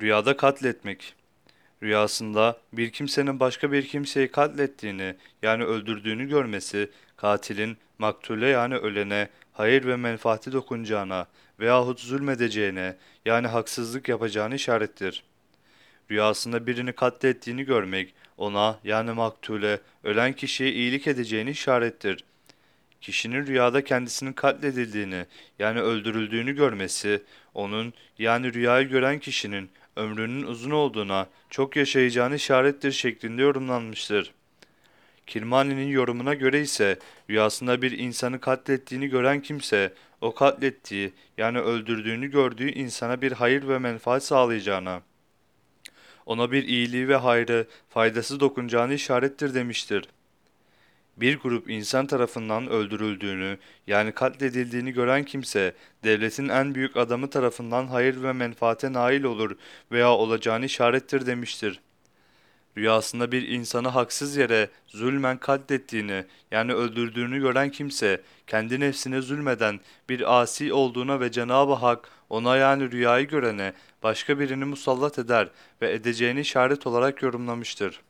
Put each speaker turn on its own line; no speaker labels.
Rüyada katletmek. Rüyasında bir kimsenin başka bir kimseyi katlettiğini yani öldürdüğünü görmesi, katilin maktule yani ölene hayır ve menfaati dokunacağına veyahut zulmedeceğine yani haksızlık yapacağını işarettir. Rüyasında birini katlettiğini görmek, ona yani maktule, ölen kişiye iyilik edeceğini işarettir. Kişinin rüyada kendisinin katledildiğini yani öldürüldüğünü görmesi, onun yani rüyayı gören kişinin ömrünün uzun olduğuna, çok yaşayacağını işarettir şeklinde yorumlanmıştır. Kirmani'nin yorumuna göre ise rüyasında bir insanı katlettiğini gören kimse, o katlettiği yani öldürdüğünü gördüğü insana bir hayır ve menfaat sağlayacağına, ona bir iyiliği ve hayrı, faydası dokunacağını işarettir demiştir. Bir grup insan tarafından öldürüldüğünü yani katledildiğini gören kimse devletin en büyük adamı tarafından hayır ve menfaate nail olur veya olacağını işarettir demiştir. Rüyasında bir insanı haksız yere zulmen katlettiğini yani öldürdüğünü gören kimse kendi nefsine zulmeden bir asi olduğuna ve Cenab-ı Hak ona yani rüyayı görene başka birini musallat eder ve edeceğini işaret olarak yorumlamıştır.